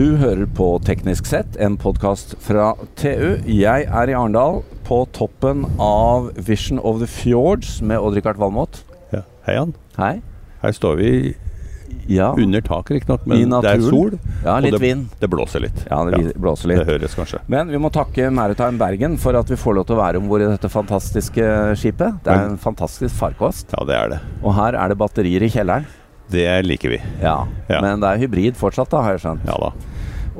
Du hører på Teknisk sett, en podkast fra TU. Jeg er i Arendal, på toppen av Vision of the Fjords med Odd-Rikard Valmot. Ja. Hei, Jan. Hei. Her står vi Ja, under taket, riktignok, men det er sol. ja og det, vind. det blåser litt. Ja, det blåser litt. Det høres kanskje. Men vi må takke Maritime Bergen for at vi får lov til å være om bord i dette fantastiske skipet. Det er en fantastisk farkost. Ja, det er det. Og her er det batterier i kjelleren. Det liker vi. Ja, Ja. Men det er hybrid fortsatt, da, har jeg skjønt. Ja da.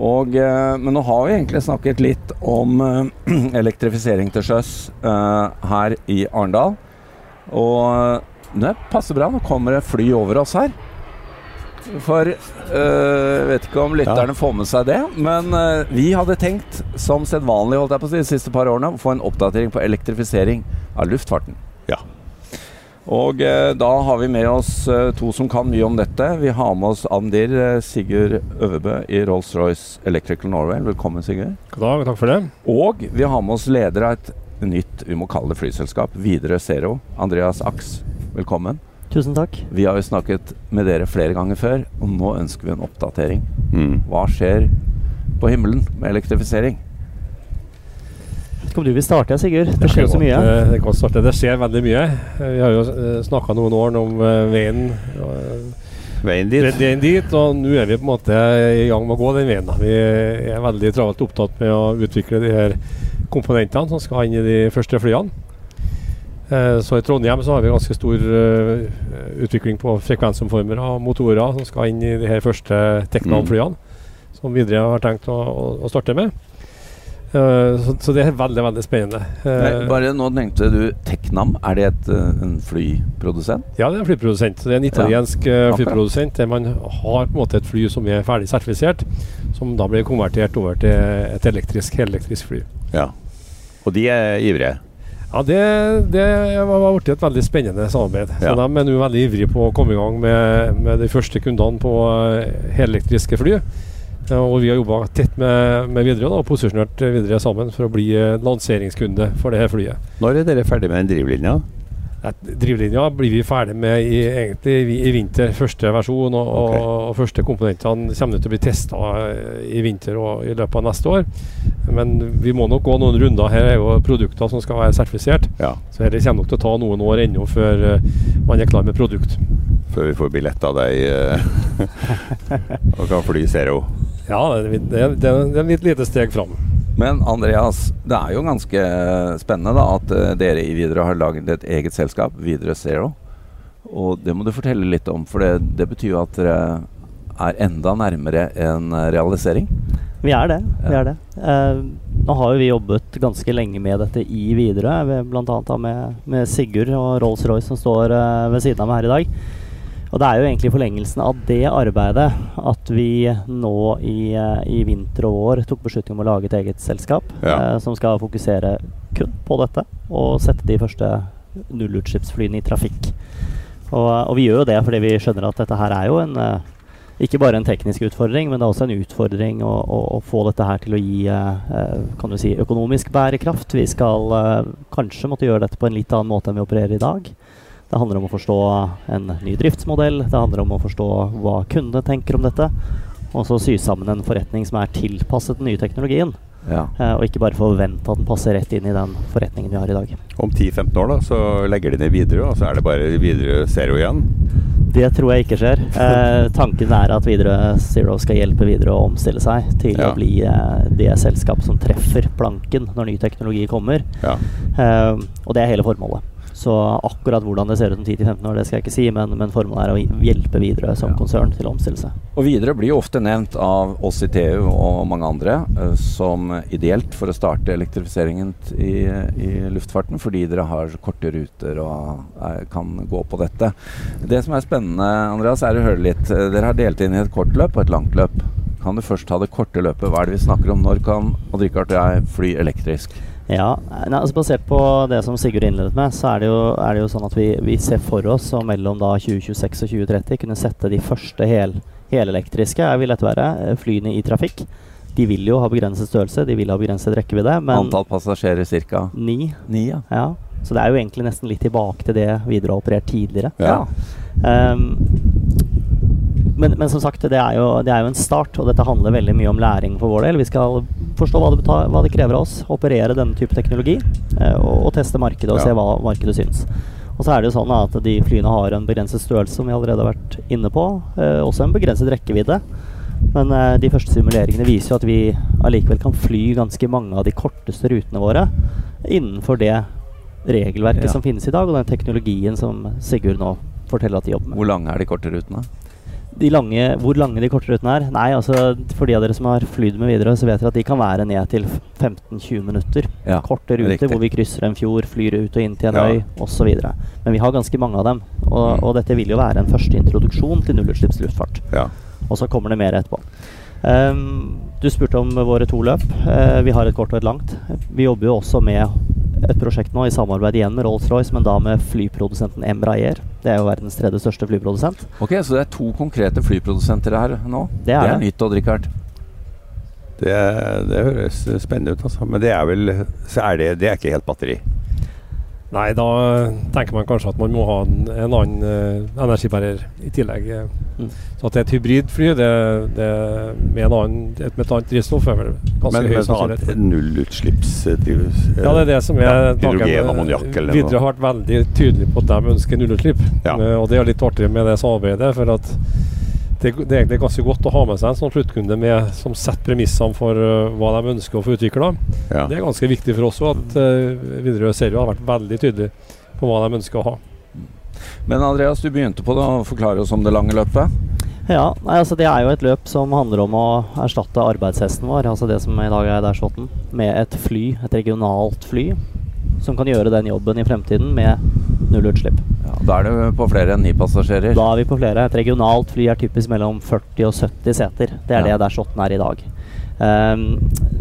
Og, eh, men nå har vi egentlig snakket litt om eh, elektrifisering til sjøs eh, her i Arendal. Og det passer bra. Nå kommer det fly over oss her. For øh, vet ikke om lytterne får med seg det, men øh, vi hadde tenkt, som sedvanlig holdt jeg på å si, de siste par årene, å få en oppdatering på elektrifisering av luftfarten. Ja. Og eh, da har vi med oss eh, to som kan mye om dette. Vi har med oss Andir eh, Sigurd Øverbø i Rolls-Royce Electrical Norway. Velkommen, Sigurd. God dag, takk for det. Og vi har med oss leder av et nytt, vi må kalle det flyselskap, Widerøe Zero. Andreas Aks, velkommen. Tusen takk. Vi har jo snakket med dere flere ganger før, og nå ønsker vi en oppdatering. Mm. Hva skjer på himmelen med elektrifisering? Vet ikke om du vil starte, Sigurd? Det skjer jo så mye. Det, det kan starte. Det skjer veldig mye. Eh, Vi har jo snakka noen år om eh, veien, eh, Veien dit. veien dit, og nå er vi på en måte i gang med å gå den veien. Vi er veldig travelt opptatt med å utvikle de her komponentene som skal inn i de første flyene. Eh, Så I Trondheim så har vi ganske stor eh, utvikling på frekvensomformere og motorer som skal inn i de her første Teknam-flyene, som videre har tenkt å, å, å starte med. Eh, så, så det er veldig veldig spennende. Eh, Nei, bare nå nevnte du Teknam. Er det et, eh, en flyprodusent? Ja, det er en flyprodusent. Det er en italiensk ja, flyprodusent der man har på en måte et fly som er ferdig sertifisert, som da blir konvertert over til et elektrisk, helelektrisk fly. Ja. Og de er ivrige. Ja, Det, det var blitt et veldig spennende samarbeid. Så Ja. De er nå veldig ivrige på å komme i gang med, med de første kundene på eh, helelektriske fly. Og vi har jobba tett med, med Widerøe og posisjonert videre sammen for å bli eh, lanseringskunde for det her flyet. Når er dere ferdig med den drivlinja? Ja, Drivlinja blir vi ferdig med i, egentlig i, vinter, første versjon. Og, Ok. og, og første komponentene kommer til å bli testa i vinter og i løpet av neste år. Men vi må nok gå noen runder. Her er jo produkter som skal være sertifisert. Ja. Så dette kommer nok til å ta noen år ennå før eh, man er klar med produkt. Før vi får billett av deg eh, og kan fly Zero. Ja, det, er- det, det er et litt lite steg fram. Men Andreas, det er jo ganske spennende da at eh, dere i Widerøe har laget et eget selskap, Widerøe Zero. Og det må du fortelle litt om, for det, det betyr jo at dere er enda nærmere en eh, realisering. Vi er det. vi er det. Eh, nå har jo vi jobbet ganske lenge med dette i Widerøe, bl.a. Med, med Sigurd og Rolls-Royce som står eh, ved siden av meg her i dag. Og det er jo egentlig forlengelsen av det arbeidet at vi nå i, eh, i vinter og vår tok beslutning om å lage et eget selskap Ja. eh, som skal fokusere kun på dette og sette de første nullutslippsflyene i trafikk. Og, og vi gjør jo det fordi vi skjønner at dette her er jo en eh, ikke bare en teknisk utfordring, men det er også en utfordring å, å, å få dette her til å gi eh, eh, kan du si, økonomisk bærekraft. Vi skal eh, kanskje måtte gjøre dette på en litt annen måte enn vi opererer i dag. Det handler om å forstå en ny driftsmodell, det handler om å forstå hva kundene tenker om dette, og så sy sammen en forretning som er tilpasset den nye teknologien. Ja. eh, og ikke bare forvente at den passer rett inn i den forretningen vi har i dag. Om 10-15 år da, så legger de ned Widerøe, og så er det bare Widerøe Zero igjen. Det tror jeg ikke skjer. Eh, tanken er at Widerøe Zero skal hjelpe Widerøe å omstille seg til Ja. å bli eh, det selskap som treffer planken når ny teknologi kommer. Ja. Eh, og det er hele formålet. Så akkurat hvordan det ser ut om 10-15 år, det skal jeg ikke si, men, men formålet er å hjelpe Widerøe som Ja. konsern til å omstille seg. Og videre blir jo ofte nevnt av oss i TU og mange andre eh, som ideelt for å starte elektrifiseringen i, i luftfarten, fordi dere har korte ruter og er, kan gå på dette. Det som er spennende, Andreas, er å høre litt. eh, Dere har delt inn i et kort løp og et langt løp. Kan du først ta det korte løpet? Hva er det vi snakker om? Når kan Odd-Rikard og jeg fly elektrisk? Ja, nei, altså Basert på det som Sigurd innledet med, så er det jo, er det jo sånn at vi, vi ser for oss å mellom da 2026 og 2030 kunne sette de første hel, helelektriske vil dette være, eh, flyene i trafikk. De vil jo ha begrenset størrelse, de vil ha begrenset rekkevidde, men Antall passasjerer ca. ni. ni? Ja. Ja. Så det er jo egentlig nesten litt tilbake til det Widerøe har operert tidligere. Ja. Ehm, Men, men som sagt, det er, jo, det er jo en start, og dette handler veldig mye om læring for vår del. Vi skal forstå hva det, betal, hva det krever av oss, operere denne type teknologi, eh, og, og, teste markedet og Ja. se hva markedet syns. Og så er det jo sånn at de flyene har en begrenset størrelse, som vi allerede har vært inne på. Eh, også en begrenset rekkevidde. Men eh, de første simuleringene viser jo at vi allikevel kan fly ganske mange av de korteste rutene våre innenfor det regelverket Ja. som finnes i dag, og den teknologien som Sigurd nå forteller at de jobber med. Hvor lange er de korte rutene? Lange, hvor lange de korte rutene er? Nei, altså For de av dere som har flydd med videre, så vet dere at de kan være ned til 15-20 minutter. Ja, Korte ruter riktig. hvor vi krysser en fjord, flyr ut og inn til en Ja. øy osv. Men vi har ganske mange av dem. Og, Mm. og dette vil jo være en første introduksjon til nullutslippsluftfart. Ja. Og så kommer det mer etterpå. Um, du spurte om våre to løp. Uh, vi har et kort og et langt. Vi jobber jo også med et prosjekt nå i samarbeid igjen med Rolls-Royce, men da med flyprodusenten Embraer. Det er jo verdens tredje største flyprodusent. Ok, Så det er to konkrete flyprodusenter her nå? Det er det. nytt, Odd-Rikard. Det, det høres spennende ut, altså. Men det er vel så er det, det er ikke helt batteri. Nei, da tenker man kanskje at man må ha en, en annen uh, energibærer i tillegg. Mm. Så at det er et hybridfly det, det, med, en annen, et, med et annet drivstoff er vel ganske Men høy sannsynlighet. for. Uh, Ja, det er det som er Ja, hydrogen, ammoniakk eller noe. Widerøe har vært veldig tydelig på at de ønsker nullutslipp. Ja. Uh, Og det er litt artig med det samarbeidet. for at det, det er egentlig ganske godt å ha med seg en sånn sluttkunde med, som setter premissene for uh, hva de ønsker å få utvikla. Ja. Det er ganske viktig for oss òg at uh, Widerøe Serio har vært veldig tydelig på hva de ønsker å ha. Men Andreas, du begynte på det å forklare oss om det lange løpet. Ja, nei, altså Det er jo et løp som handler om å erstatte arbeidshesten vår, altså det som i dag er Dashwoten, med et fly, et regionalt fly, som kan gjøre den jobben i fremtiden med nullutslipp. Ja, da er det på flere enn ni passasjerer. Da er vi på flere. Et regionalt fly er typisk mellom 40 og 70 seter. Det er Ja. det shotten er i dag. Um,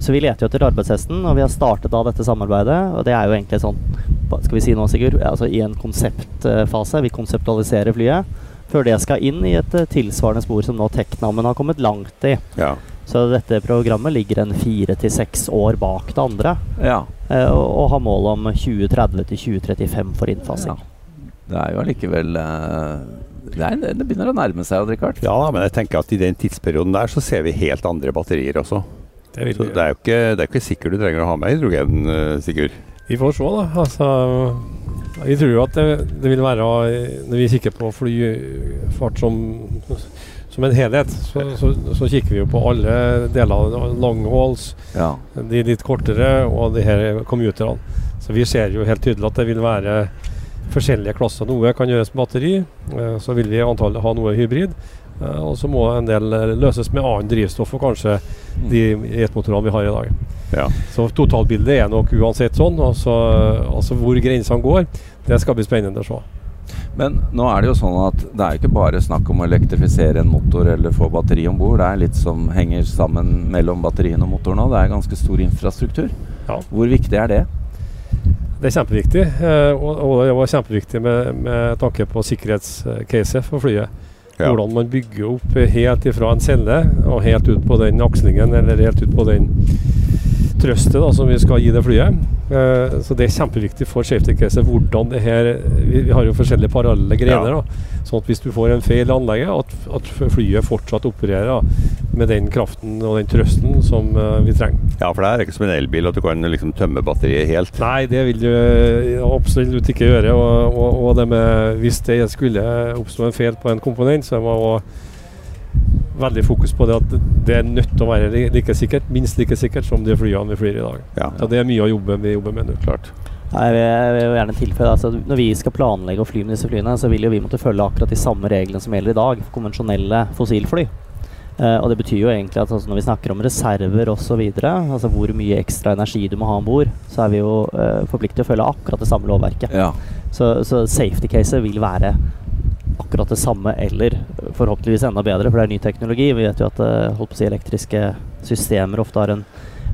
så vi leter jo etter arbeidshesten, og vi har startet da dette samarbeidet. Og det er jo egentlig sånn Skal vi si nå, Sigurd? Altså I en konseptfase. Vi konseptualiserer flyet. Før det skal inn i et eh, tilsvarende spor som nå Teknamen har kommet langt i. ja. Så dette programmet ligger en fire til seks år bak det andre. Ja. eh, og, og har mål om 2030 til 2035 for innfasing. Ja. Det er jo allikevel eh, det, er, det begynner å nærme seg, Odd-Rikard. ja men jeg tenker at i den tidsperioden der så ser vi helt andre batterier også. Det vil Så det er jo ikke, det er ikke sikkert du trenger å ha med hydrogen, eh, Sigurd. Vi får se, da. Altså, vi tror jo at det, det vil være Når vi kikker på flyfart som, som en helhet, så, så, så kikker vi jo på alle deler. Long hauls, Ja. de litt kortere og de her commuterne. Så vi ser jo helt tydelig at det vil være forskjellige klasser. Noe kan gjøres med batteri, eh, så vil vi antallet ha noe hybrid. eh, Og så må en del eh, løses med annet drivstoff og kanskje de jetmotorene vi har i dag. Ja. Så totalbildet er nok uansett sånn. Altså, altså hvor grensene går, det skal bli spennende å se. Men nå er det jo sånn at det er ikke bare snakk om å elektrifisere en motor eller få batteri om bord. Det er litt som henger sammen mellom batterien og motoren òg. Det er ganske stor infrastruktur. Ja. Hvor viktig er det? Det er kjempeviktig, eh, og, og det var kjempeviktig med, med tanke på sikkerhetscaset for flyet. Ja. Hvordan man bygger opp helt ifra en celle og helt ut på den akslingen, eller helt ut på den trøstet da, som vi skal gi det flyet. Eh, så det er kjempeviktig for safety caset hvordan det her Vi, vi har jo forskjellige parallelle grener. Ja. da, sånn at hvis du får en feil i anlegget, at, at flyet fortsatt opererer da, med den kraften og den trøsten som uh, vi trenger. ja, for det er ikke som en elbil at du kan liksom tømme batteriet helt. Nei, det vil du eh, absolutt ikke gjøre. Og, og, og det med, hvis det skulle oppstå en feil på en komponent, så må man også veldig fokus på det at det er nødt til å være like sikkert, minst like sikkert som de flyene vi flyr i dag. Ja, Så det er mye av jobben vi jobber med nå. klart. Jeg vil, jeg vil gjerne tilføye altså, Når vi skal planlegge å fly med disse flyene, så vil jo vi måtte følge akkurat de samme reglene som gjelder i dag for konvensjonelle fossilfly. Uh, og det betyr jo egentlig at altså, når vi snakker om reserver osv., altså hvor mye ekstra energi du må ha om bord, så er vi jo uh, forpliktet til å følge akkurat det samme lovverket. Ja. Så, så safety caset vil være akkurat det samme, eller forhåpentligvis enda bedre, for det er ny teknologi. Vi vet jo at eh, holdt på å si, elektriske systemer ofte har en,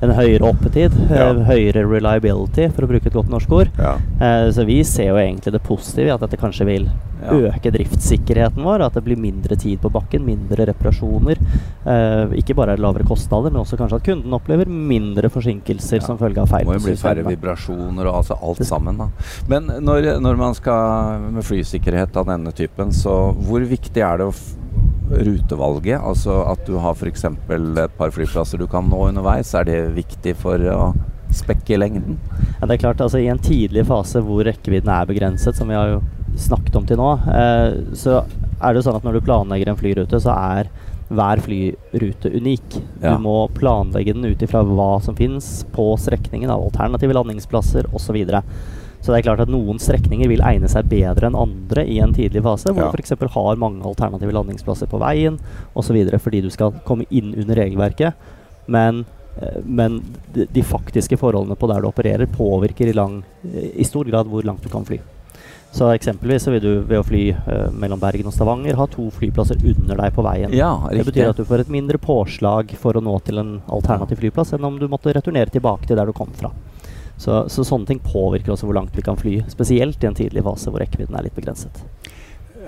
en høyere oppetid, eh, Ja. høyere reliability, for å bruke et godt norsk ord. Ja. Eh, så vi ser jo egentlig det positive i at dette kanskje vil Ja. øke driftssikkerheten vår. At det blir mindre tid på bakken, mindre reparasjoner. Eh, ikke bare lavere kostnader, men også kanskje at kunden opplever mindre forsinkelser Ja. som følge av feil. Det må jo bli færre vibrasjoner og altså alt sammen. da. Men når, når man skal med flysikkerhet av denne typen, så hvor viktig er det å rutevalget? Altså at du har f.eks. et par flyplasser du kan nå underveis. Er det viktig for å spekke lengden? Ja, det er klart, altså I en tidlig fase hvor rekkevidden er begrenset, som vi har jo snakket om til nå, eh, så er det jo sånn at når du planlegger en flyrute, så er hver flyrute unik. Ja. Du må planlegge den ut ifra hva som finnes på strekningen av alternative landingsplasser osv. Så, det er klart at noen strekninger vil egne seg bedre enn andre i en tidlig fase, hvor ja. du f.eks. har mange alternative landingsplasser på veien osv. fordi du skal komme inn under regelverket. Men, eh, men de, de, faktiske forholdene på der du opererer, påvirker i, lang, i stor grad hvor langt du kan fly. Så eksempelvis så vil du ved å fly uh, mellom Bergen og Stavanger ha to flyplasser under deg på veien. Ja, det betyr at du får et mindre påslag for å nå til en alternativ flyplass enn om du måtte returnere tilbake til der du kom fra. Så, så sånne ting påvirker også hvor langt vi kan fly, spesielt i en tidlig fase hvor rekkevidden er litt begrenset.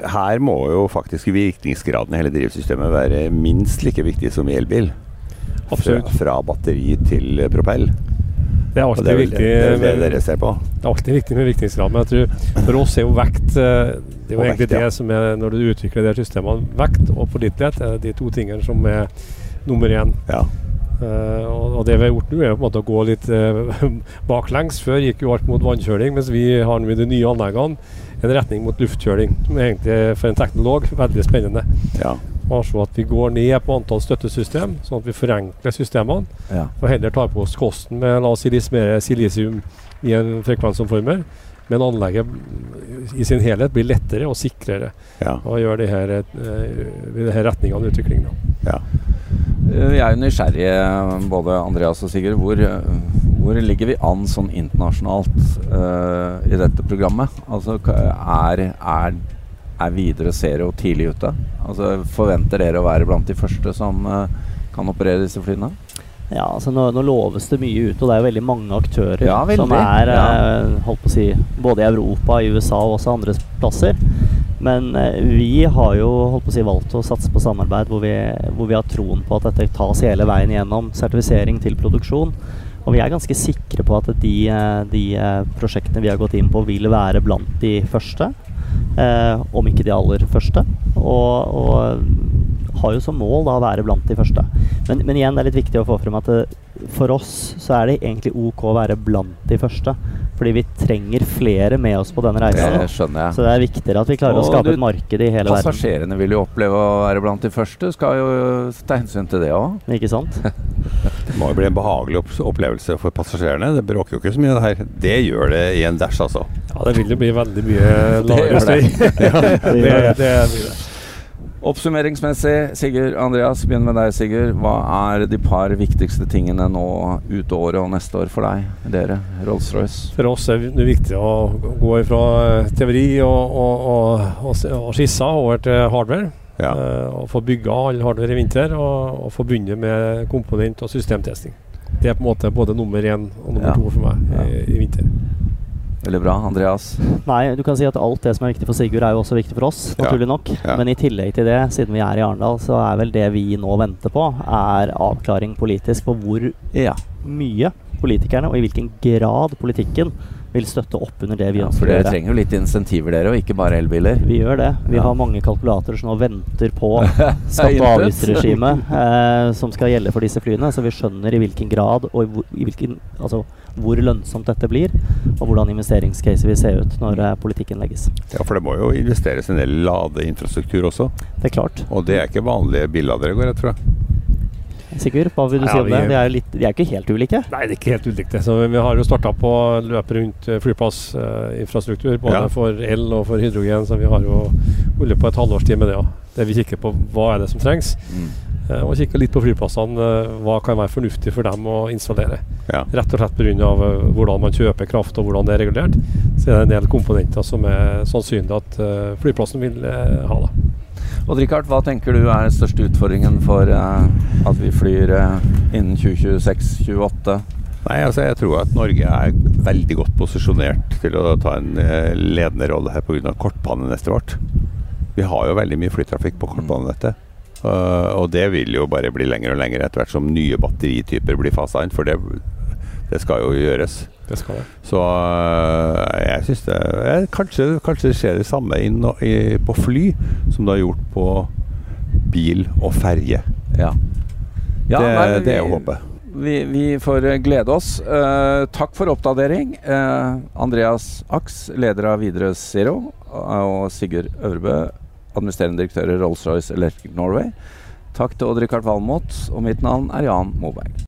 Her må jo faktisk virkningsgraden i hele drivsystemet være minst like viktig som i elbil. Fra, fra batteri til propell. Det er alltid det er viktig det, det, det dere ser på. Det er alltid viktig med virkningsgrad. Men jeg tror for oss er jo vekt eh, Det er jo egentlig vekt, ja. det som er når du utvikler de systemene. Vekt og pålitelighet er de to tingene som er nummer én. Ja. Uh, og, det vi har gjort nå, er på en måte å gå litt uh, baklengs. Før gikk jo alt mot vannkjøling, mens vi har med de nye anleggene en retning mot luftkjøling. Som egentlig for en teknolog veldig spennende. Ja. Altså at vi går ned på antall støttesystem, sånn at vi forenkler systemene. Ja. Og heller tar på oss kosten med la oss mer silisium i en frekvensomformer. Men anlegget i sin helhet blir lettere og sikrere. Ja. Og gjør de her, uh, det her retningene av utviklingen. Ja. Vi er jo nysgjerrige, både Andreas og Sigurd. Hvor, hvor ligger vi an sånn internasjonalt uh, i dette programmet? Altså, er, er er videre Zero tidlig ute? Altså, forventer dere å være blant de første som uh, kan operere disse flyene? Ja, altså nå, nå, loves det mye ute, og det er jo veldig mange aktører ja, veldig. som er ja. eh, holdt på å si, både i Europa, i USA og også andre plasser. Men eh, vi har jo holdt på å si, valgt å satse på samarbeid hvor vi, hvor vi har troen på at dette tas hele veien gjennom sertifisering til produksjon. Og vi er ganske sikre på at de, eh, de eh, prosjektene vi har gått inn på, vil være blant de første. Eh, om ikke de aller første. Og, og har jo som mål da å være blant de første. Men, men, igjen, det er litt viktig å få frem at det, for oss så er det egentlig ok å være blant de første. Fordi vi trenger flere med oss på denne reisen. Det skjønner jeg. Så det er viktigere at vi klarer og å skape du, et marked i hele verden. Passasjerene vil jo oppleve å være blant de første. Skal jo ta hensyn til det òg. Ikke sant? det må jo bli en behagelig opplevelse for passasjerene. Det bråker jo ikke så mye, det her. Det gjør det i en dash, altså. Ja, det vil jo bli veldig mye lavere støy. ja, det, det, det, det. Oppsummeringsmessig, Sigurd Andreas, begynn med deg, Sigurd. Hva er de par viktigste tingene nå ut året og neste år for deg, dere, Rolls-Royce? For oss er det viktig å gå fra eh, teori og, og, og, og skisser over til hardware. Ja. Uh, og få bygga all hardware i vinter, og, og få begynne med komponent- og systemtesting. Det er på en måte både nummer én og nummer ja. to for meg ja. i, i vinter. Veldig bra. Andreas? Nei, du kan si at alt det som er viktig for Sigurd, er jo også viktig for oss, naturlig nok. Ja. Men i tillegg til det, siden vi er i Arendal, så er vel det vi nå venter på, er avklaring politisk på hvor ja. mye politikerne, og i hvilken grad politikken, vil støtte opp under det vi ønsker Ja. For dere trenger jo litt insentiver, dere, og ikke bare elbiler? Vi gjør det. Vi ja. har mange kalkulatorer som nå venter på skatte- og avgiftsregimet eh, som skal gjelde for disse flyene, så vi skjønner i hvilken grad og i hvilken altså, hvor lønnsomt dette blir, og hvordan investeringscase vil se ut når eh, politikken legges. Ja, For det må jo investeres en del ladeinfrastruktur også? Det er klart. Og det er ikke vanlige billadere, går rett fra? Sigurd, hva vil du ja, si om det? De er, litt, de er ikke helt ulike? Nei, det er ikke helt ulike. Så vi har jo starta på løpet rundt eh, flyplassinfrastruktur, uh, både ja. for el og for hydrogen. Så vi har jo holdt på et halvårs tid med det. Ja. Der vi kikker på hva er det som trengs. Mm. Uh, og kikker litt på flyplassene. Uh, hva kan være fornuftig for dem å installere. Ja. Rett og slett pga. Hvordan man kjøper kraft og hvordan det er regulert. Så er det en del komponenter som er sannsynlig at uh, flyplassen vil ha. da. Og Rikard, hva tenker du er den største utfordringen for at vi flyr innen 2026-2028? Nei, altså Jeg tror at Norge er veldig godt posisjonert til å ta en ledende rolle her pga. kortbanenettet vårt. Vi har jo veldig mye flytrafikk på kortbanenettet. Og det vil jo bare bli lenger og lenger etter hvert som nye batterityper blir fasa inn, for det, det, skal jo gjøres. Det skal det. Så uh, jeg syns det jeg, kanskje, kanskje det skjer det samme inn, i, på fly som det har gjort på bil og ferje. Ja. Ja, det, nei, det er jo håpet. Vi, vi får eh, glede oss. Uh, takk for oppdatering. Uh, Andreas Aks, leder av Widerøe Zero, og Sigurd Øvrebø, administrerende direktør i Rolls-Royce Electric Norway. Takk til Odd-Rikard Valmot, og mitt navn er Jan Moberg.